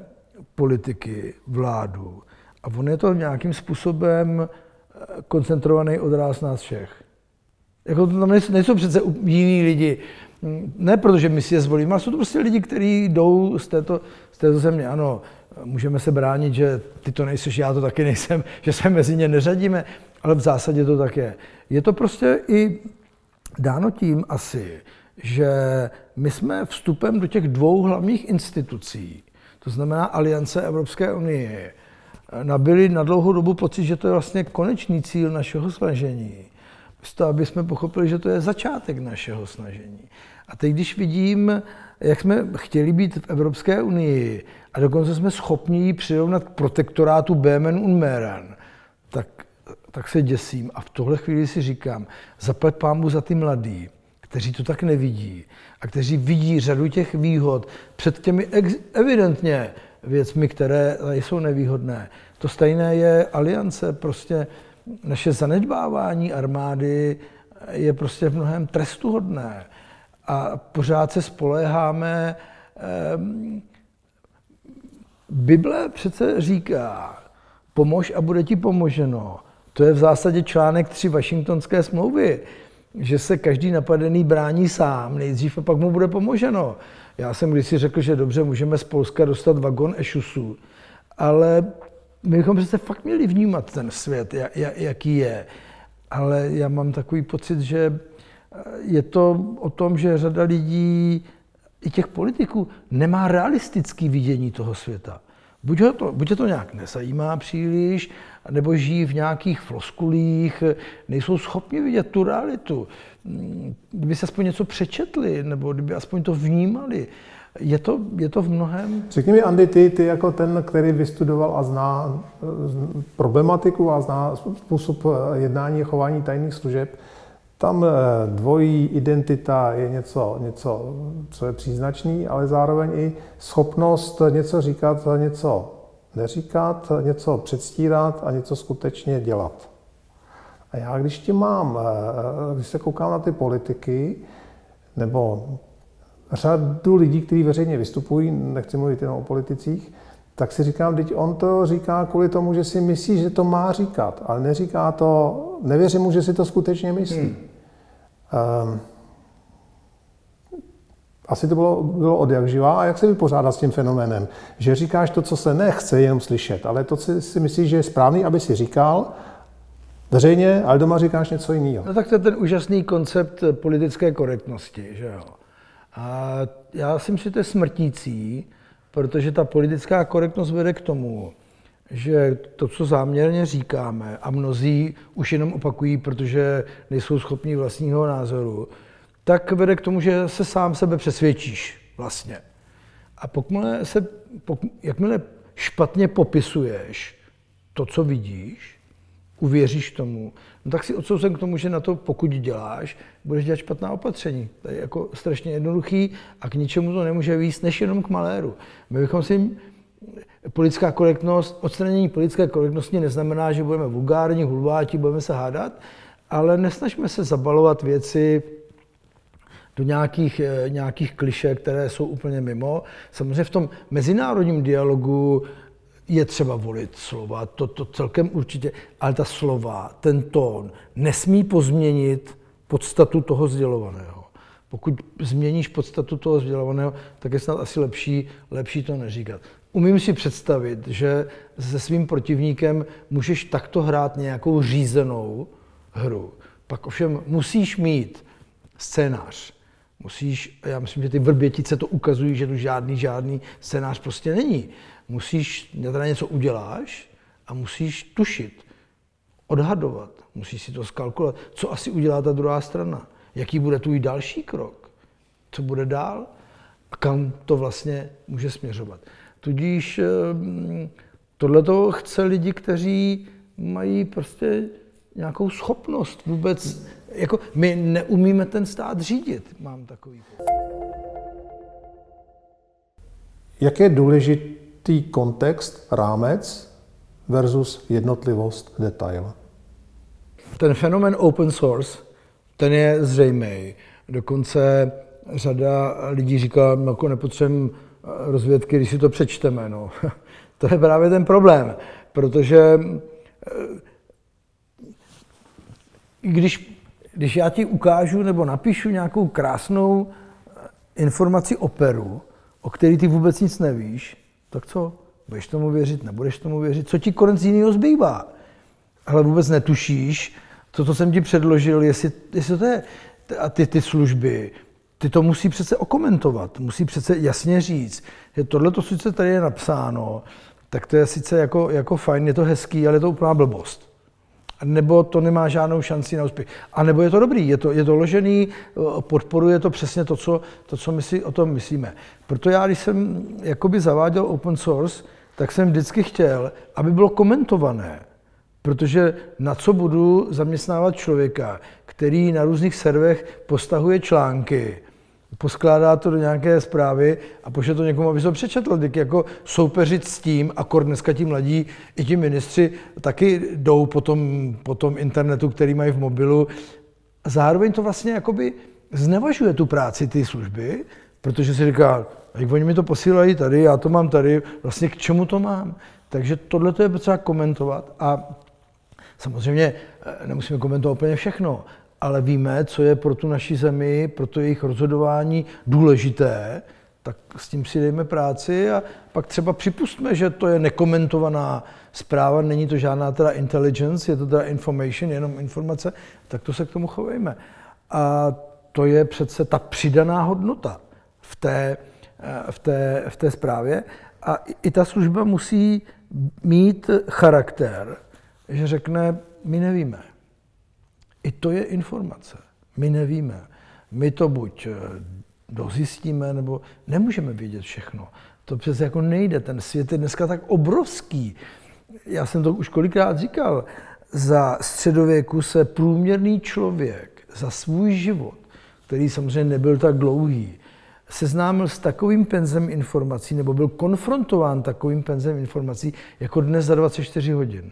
politiky, vládu on je to nějakým způsobem eh, koncentrovaný odráz nás všech. Jako tam nejsou přece jiní lidi, mm, ne protože my si je zvolíme, ale jsou to prostě lidi, kteří jdou z této, z této země. Ano, můžeme se bránit, že ty to nejseš, já to taky nejsem, že se mezi ně neřadíme, ale v zásadě to tak je. Je to prostě i dáno tím asi, že my jsme vstupem do těch dvou hlavních institucí, to znamená Aliance Evropské unie, nabili na dlouhou dobu pocit, že to je vlastně konečný cíl našeho snažení. Místo, aby jsme pochopili, že to je začátek našeho snažení. A teď, když vidím, jak jsme chtěli být v Evropské unii a dokonce jsme schopni ji přirovnat k protektorátu Bemen und Meran, tak, tak se děsím. A v tohle chvíli si říkám, zaplať pámu za ty mladý, kteří to tak nevidí a kteří vidí řadu těch výhod před těmi ex- evidentně věcmi, které jsou nevýhodné. To stejné je aliance, prostě naše zanedbávání armády je prostě v mnohem trestuhodné a pořád se spoléháme. Ehm, Bible přece říká, pomož a bude ti pomoženo. To je v zásadě článek 3 Washingtonské smlouvy že se každý napadený brání sám nejdřív a pak mu bude pomoženo. Já jsem kdysi řekl, že dobře, můžeme z Polska dostat vagon ešusů, ale my bychom přece fakt měli vnímat ten svět, jaký je. Ale já mám takový pocit, že je to o tom, že řada lidí, i těch politiků, nemá realistický vidění toho světa. Buď, ho to, buď to nějak nezajímá příliš, nebo žijí v nějakých floskulích, nejsou schopni vidět tu realitu. Kdyby se aspoň něco přečetli, nebo kdyby aspoň to vnímali, je to, je to v mnohem... Řekni mi, Andy, ty, ty jako ten, který vystudoval a zná problematiku a zná způsob jednání a chování tajných služeb, tam eh, dvojí identita je něco, něco, co je příznačný, ale zároveň i schopnost něco říkat něco neříkat, něco předstírat a něco skutečně dělat. A já, když ti mám, eh, když se koukám na ty politiky, nebo řadu lidí, kteří veřejně vystupují, nechci mluvit jenom o politicích, tak si říkám, teď on to říká kvůli tomu, že si myslí, že to má říkat, ale neříká to, nevěřím mu, že si to skutečně myslí. Hmm. Um, asi to bylo, bylo od jak živá. A jak se vypořádat s tím fenoménem? Že říkáš to, co se nechce jenom slyšet, ale to si, si myslíš, že je správný, aby si říkal veřejně, ale doma říkáš něco jiného. No tak to je ten úžasný koncept politické korektnosti, že jo. A já si myslím, že to je smrtící, protože ta politická korektnost vede k tomu, že to, co záměrně říkáme, a mnozí už jenom opakují, protože nejsou schopni vlastního názoru, tak vede k tomu, že se sám sebe přesvědčíš vlastně. A pokud se, pokud, jakmile špatně popisuješ to, co vidíš, uvěříš tomu, no tak si odsouzen k tomu, že na to, pokud děláš, budeš dělat špatná opatření. To je jako strašně jednoduchý a k ničemu to nemůže víc, než jenom k maléru. My bychom si politická korektnost, odstranění politické korektnosti neznamená, že budeme vulgární, hulváti, budeme se hádat, ale nesnažme se zabalovat věci do nějakých, eh, nějakých kliše, které jsou úplně mimo. Samozřejmě v tom mezinárodním dialogu je třeba volit slova, to, to celkem určitě, ale ta slova, ten tón nesmí pozměnit podstatu toho sdělovaného. Pokud změníš podstatu toho sdělovaného, tak je snad asi lepší, lepší to neříkat. Umím si představit, že se svým protivníkem můžeš takto hrát nějakou řízenou hru. Pak ovšem musíš mít scénář. Musíš, já myslím, že ty vrbětice to ukazují, že tu žádný, žádný scénář prostě není. Musíš, teda něco uděláš a musíš tušit, odhadovat, musíš si to skalkulovat, co asi udělá ta druhá strana, jaký bude tvůj další krok, co bude dál? A kam to vlastně může směřovat. Tudíž ehm, tohle to chce lidi, kteří mají prostě nějakou schopnost vůbec, jako my neumíme ten stát řídit, mám takový. Jak je důležitý kontext, rámec versus jednotlivost, detail? Ten fenomen open source, ten je zřejmý. Dokonce řada lidí říká, no, jako nepotřebujeme rozvědky, když si to přečteme. No. to je právě ten problém, protože eh, když, když já ti ukážu nebo napíšu nějakou krásnou eh, informaci o Peru, o který ty vůbec nic nevíš, tak co? Budeš tomu věřit, nebudeš tomu věřit? Co ti konec jiného zbývá? Ale vůbec netušíš, to, jsem ti předložil, jestli, jestli to je, a ty, ty služby, ty to musí přece okomentovat, musí přece jasně říct, že tohle to sice tady je napsáno, tak to je sice jako, jako fajn, je to hezký, ale je to úplná blbost. Nebo to nemá žádnou šanci na úspěch. A nebo je to dobrý, je to, je to ložený, podporuje to přesně to, co, to, co my si o tom myslíme. Proto já, když jsem jakoby zaváděl open source, tak jsem vždycky chtěl, aby bylo komentované. Protože na co budu zaměstnávat člověka, který na různých servech postahuje články, poskládá to do nějaké zprávy a pošle to někomu, aby se to přečetl. Tak jako soupeřit s tím, a kor dneska ti mladí, i ti ministři taky jdou po tom, po tom internetu, který mají v mobilu. A zároveň to vlastně jakoby znevažuje tu práci, ty služby, protože si říká, jak oni mi to posílají tady, já to mám tady, vlastně k čemu to mám. Takže tohle je potřeba komentovat a samozřejmě eh, nemusíme komentovat úplně všechno, ale víme, co je pro tu naši zemi, pro to jejich rozhodování důležité, tak s tím si dejme práci a pak třeba připustme, že to je nekomentovaná zpráva, není to žádná teda intelligence, je to teda information, jenom informace, tak to se k tomu chovejme. A to je přece ta přidaná hodnota v té, eh, v té, v té zprávě. A i ta služba musí mít charakter, že řekne, my nevíme. I to je informace. My nevíme. My to buď eh, dozjistíme, nebo nemůžeme vědět všechno. To přece jako nejde. Ten svět je dneska tak obrovský. Já jsem to už kolikrát říkal. Za středověku se průměrný člověk za svůj život, který samozřejmě nebyl tak dlouhý, seznámil s takovým penzem informací, nebo byl konfrontován takovým penzem informací, jako dnes za 24 hodin.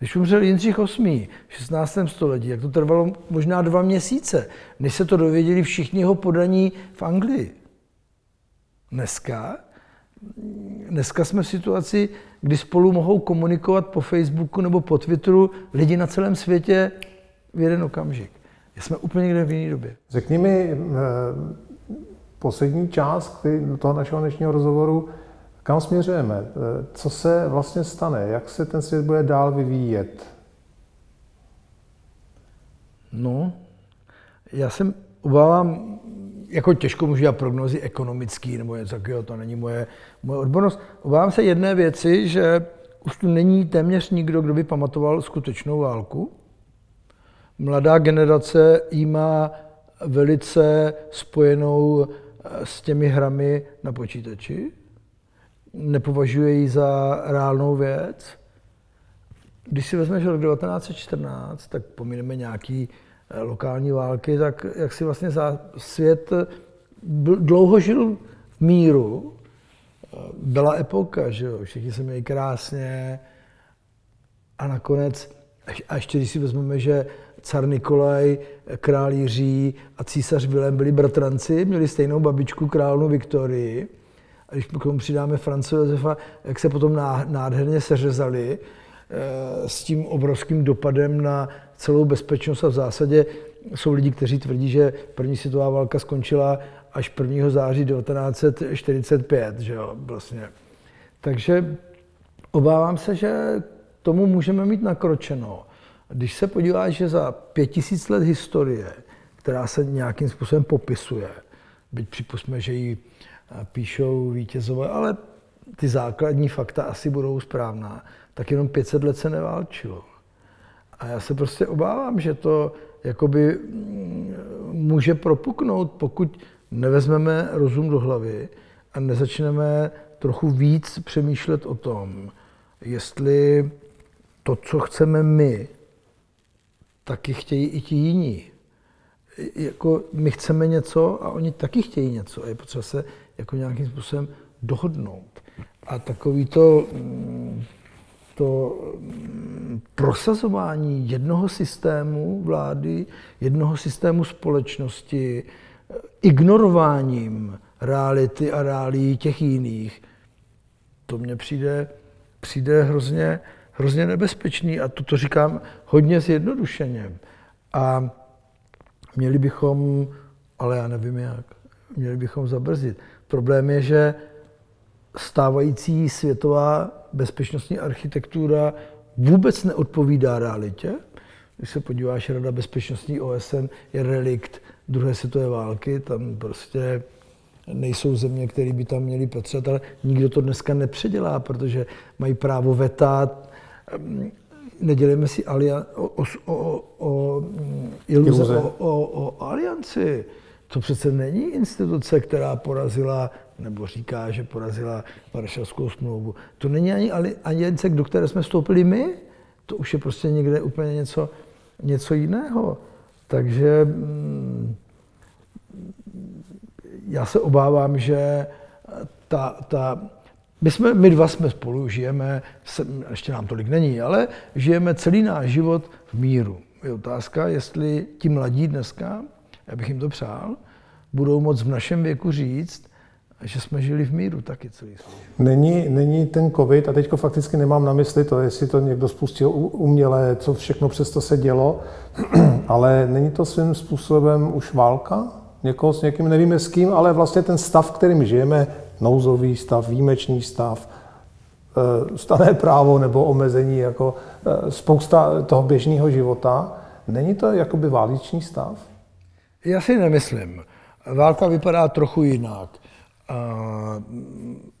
Když umřel Jindřich VIII. v 16. století, jak to trvalo možná dva měsíce, než se to dověděli všichni jeho podaní v Anglii. Dneska, dneska jsme v situaci, kdy spolu mohou komunikovat po Facebooku nebo po Twitteru lidi na celém světě v jeden okamžik. Jsme úplně někde v jiné době. Řekni mi, eh, poslední část toho našeho dnešního rozhovoru, kam směřujeme? Eh, co se vlastně stane? Jak se ten svět bude dál vyvíjet? No, já jsem obávám, jako těžko můžu dělat prognozy ekonomický nebo něco takového, to není moje, moje odbornost. Obávám se jedné věci, že už tu není téměř nikdo, kdo by pamatoval skutečnou válku. Mladá generace ji má velice spojenou eh, s těmi hrami na počítači nepovažuje ji za reálnou věc. Když si vezmeš rok 1914, tak pomineme nějaký eh, lokální války, tak jak si vlastně svět eh, dlouho žil v míru. Eh, byla epoka, že jo, všichni se měli krásně a nakonec, a ještě když si vezmeme, že car Nikolaj, král Jiří a císař Vilém byli bratranci, měli stejnou babičku, královnu Viktorii, A když k tomu přidáme France Josefa, jak se potom nádherně seřezali s tím obrovským dopadem na celou bezpečnost a v zásadě jsou lidi, kteří tvrdí, že první světová válka skončila až 1. září 1945, že jo, vlastně. Takže obávám se, že tomu můžeme mít nakročeno. Když se podíváš, že za pět tisíc let historie, která se nějakým způsobem popisuje, byť připustme, že ji eh, píšou vítězové, ale ty základní fakta asi budou správná, tak jenom 500 let se neválčilo. A já se prostě obávám, že to jakoby mm, může propuknout, pokud nevezmeme rozum do hlavy a nezačneme trochu víc přemýšlet o tom, jestli to, co chceme my, taky chtějí i ti jiní. Jako my chceme něco a oni taky chtějí něco. A je potřeba se jako nějakým způsobem dohodnout. A takový to, mm, to mm, prosazování jednoho systému vlády, jednoho systému společnosti, ignorováním reality a reálí těch jiných, to mně přijde, přijde hrozně, hrozně nebezpečný a to říkám hodně zjednodušeně. A měli bychom, ale já nevím jak, měli bychom zabrzdit. Problém je, že stávající světová bezpečnostní architektura vůbec neodpovídá realitě. Když se podíváš, Rada bezpečnostní OSN je relikt druhé světové války, tam prostě nejsou země, které by tam měly patřit, ale nikdo to dneska nepředělá, protože mají právo vetát. Nedělejme si alian, o, o, o, o, iluze, o, o, o alianci. To přece není instituce, která porazila, nebo říká, že porazila Varšavskou smlouvu. To není ani aliance, do které jsme vstoupili my. To už je prostě někde úplně něco, něco jiného. Takže mm, já se obávám, že ta, ta my, jsme, my dva jsme spolu, žijeme, ještě nám tolik není, ale žijeme celý náš život v míru. Je otázka, jestli ti mladí dneska, já bych jim to přál, budou moc v našem věku říct, že jsme žili v míru taky celý svůj Není, není ten covid, a teďko fakticky nemám na mysli to, jestli to někdo spustil uměle, co všechno přesto se dělo, ale není to svým způsobem už válka? někoho s někým, nevíme s kým, ale vlastně ten stav, kterým žijeme, nouzový stav, výjimečný stav, eh, stané právo nebo omezení, jako eh, spousta toho běžného života, není to jakoby válečný stav? Já si nemyslím. Válka vypadá trochu jinak.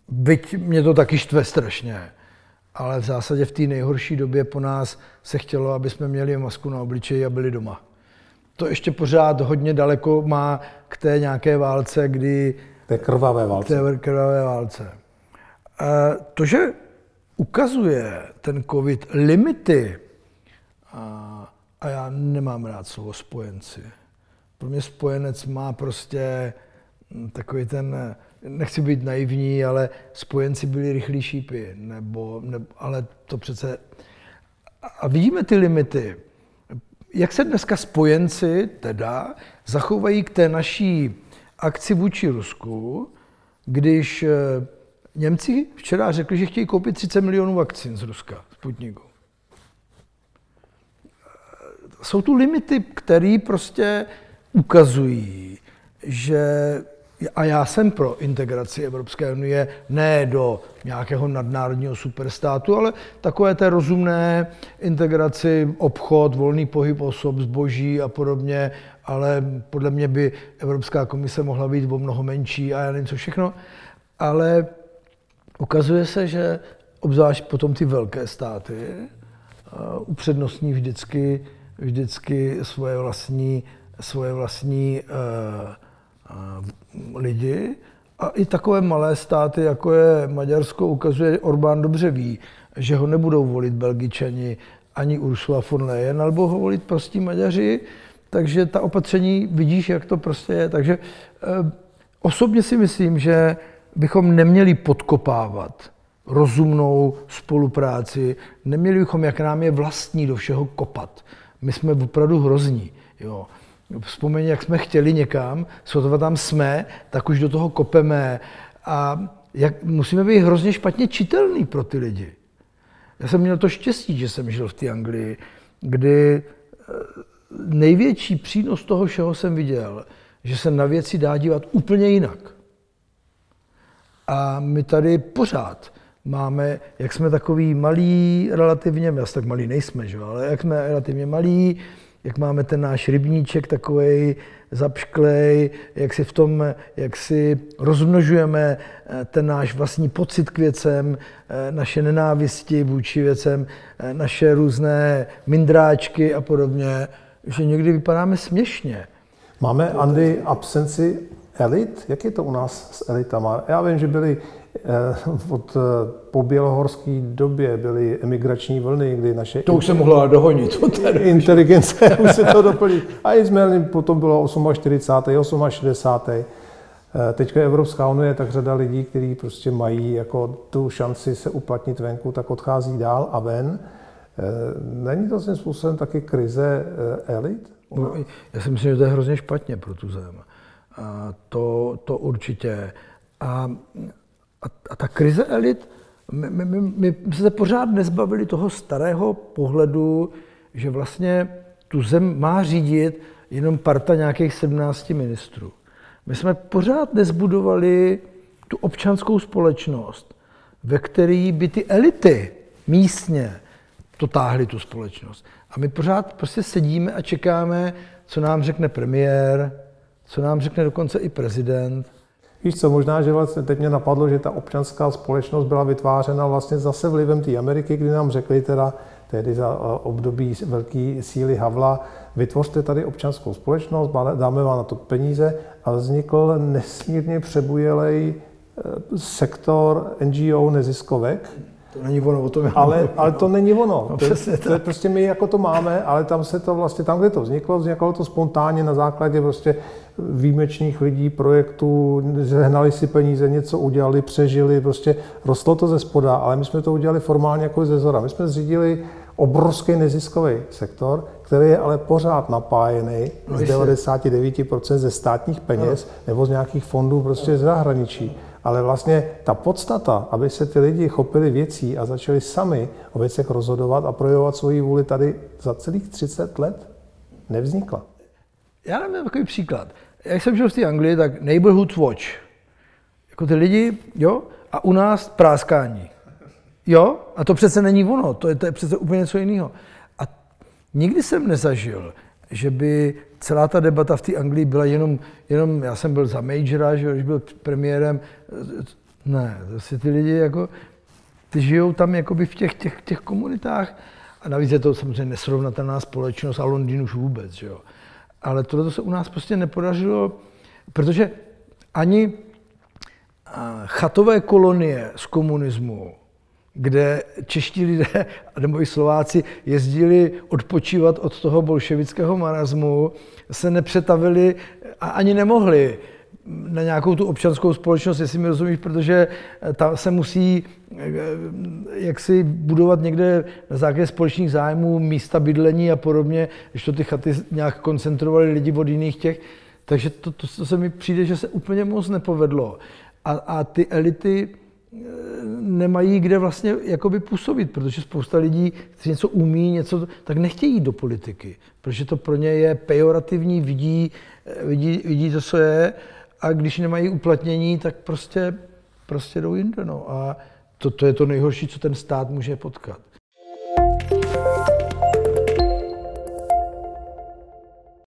Byť mě to taky štve strašně, ale v zásadě v té nejhorší době po nás se chtělo, aby jsme měli masku na obličeji a byli doma to ještě pořád hodně daleko má k té nějaké válce, kdy... Té krvavé válce. Té krvavé válce. To, že ukazuje ten covid limity, a, a já nemám rád slovo spojenci. Pro mě spojenec má prostě takový ten, nechci být naivní, ale spojenci byli rychlí šípy, nebo, nebo ale to přece... A vidíme ty limity jak se dneska spojenci teda zachovají k té naší akci vůči Rusku, když eh, Němci včera řekli, že chtějí koupit 30 milionů vakcín z Ruska, Sputniku. Jsou tu limity, které prostě ukazují, že a já jsem pro integraci Evropské unie ne do nějakého nadnárodního superstátu, ale takové té rozumné integraci, obchod, volný pohyb osob, zboží a podobně, ale podle mě by Evropská komise mohla být o mnoho menší a já nevím co všechno. Ale ukazuje se, že obzvlášť potom ty velké státy uh, upřednostní vždycky, vždycky svoje vlastní, svoje vlastní uh, lidi. A i takové malé státy, jako je Maďarsko, ukazuje, Orbán dobře ví, že ho nebudou volit Belgičani ani Ursula von Leyen, budou ho volit prostí Maďaři, takže ta opatření, vidíš, jak to prostě je. Takže eh, osobně si myslím, že bychom neměli podkopávat rozumnou spolupráci, neměli bychom, jak nám je vlastní, do všeho kopat. My jsme opravdu hrozní. Jo. Vzpomeň, jak jsme chtěli někam, sotva tam jsme, tak už do toho kopeme. A jak, musíme být hrozně špatně čitelný pro ty lidi. Já jsem měl to štěstí, že jsem žil v té Anglii, kdy eh, největší přínos toho všeho jsem viděl, že se na věci dá dívat úplně jinak. A my tady pořád máme, jak jsme takový malí relativně, my asi tak malí nejsme, že? ale jak jsme relativně malí, jak máme ten náš rybníček takový zapšklej, jak si v tom, jak si rozmnožujeme eh, ten náš vlastní pocit k věcem, eh, naše nenávisti vůči věcem, eh, naše různé mindráčky a podobně, že někdy vypadáme směšně. Máme, Andy, absenci elit? Jak je to u nás s elitama? Já vím, že byly od eh, po bělohorské době byly emigrační vlny, kdy naše... To už se mohla dohonit. Inteligence už se to doplní. A Izmael potom bylo 48. 68. Teďka Evropská unie, tak řada lidí, kteří prostě mají jako tu šanci se uplatnit venku, tak odchází dál a ven. Eh, není to svým způsobem taky krize elit? No, já si myslím, že to je hrozně špatně pro tu zem. A to, to určitě. A, a, a ta krize elit, my, my, my, my jsme se pořád nezbavili toho starého pohledu, že vlastně tu zem má řídit jenom parta nějakých 17 ministrů. My jsme pořád nezbudovali tu občanskou společnost, ve které by ty elity místně to táhly tu společnost. A my pořád prostě sedíme a čekáme, co nám řekne premiér, co nám řekne dokonce i prezident. Víš co, možná, že vlastně teď mě napadlo, že ta občanská společnost byla vytvářena vlastně zase vlivem té Ameriky, kdy nám řekli teda, tehdy za období velké síly Havla, vytvořte tady občanskou společnost, dáme vám na to peníze a vznikl nesmírně přebujelej e, sektor NGO neziskovek, to není ono, o tom ale, ale to není ono. No, to, to je prostě my jako to máme, ale tam se to vlastně, tam, kde to vzniklo, vzniklo to spontánně na základě prostě výjimečných lidí, projektů, zehnali si peníze, něco udělali, přežili, prostě rostlo to ze spoda, ale my jsme to udělali formálně jako ze zora. My jsme zřídili obrovský neziskový sektor, který je ale pořád napájený no, z 99% ze státních peněz no. nebo z nějakých fondů prostě z zahraničí. Ale vlastně ta podstata, aby se ty lidi chopili věcí a začali sami o věcech rozhodovat a projevovat svoji vůli tady za celých 30 let, nevznikla. Já dám takový příklad. Jak jsem žil v té Anglii, tak Neighborhood Watch. Jako ty lidi, jo, a u nás práskání. Jo, a to přece není ono, to je, to je přece úplně něco jiného. A nikdy jsem nezažil, že by celá ta debata v té Anglii byla jenom, jenom, já jsem byl za Majora, že když byl premiérem, ne, zase ty lidi jako, ty žijou tam jakoby v těch, těch, těch komunitách a navíc je to samozřejmě nesrovnatelná společnost a Londýn už vůbec, že jo. Ale tohle se u nás prostě nepodařilo, protože ani chatové kolonie z komunismu kde čeští lidé, nebo i Slováci, jezdili odpočívat od toho bolševického marazmu, se nepřetavili a ani nemohli na nějakou tu občanskou společnost, jestli mi rozumíš, protože ta se musí eh, jaksi budovat někde na základě společných zájmů, místa bydlení a podobně, když to ty chaty nějak koncentrovali lidi od jiných těch. Takže to, to, to se mi přijde, že se úplně moc nepovedlo. A, a ty elity nemají kde vlastně jakoby působit, protože spousta lidí, kteří něco umí, něco, tak nechtějí jít do politiky, protože to pro ně je pejorativní, vidí, vidí, vidí to, co je a když nemají uplatnění, tak prostě, prostě jdou jinde. No. A to, to je to nejhorší, co ten stát může potkat.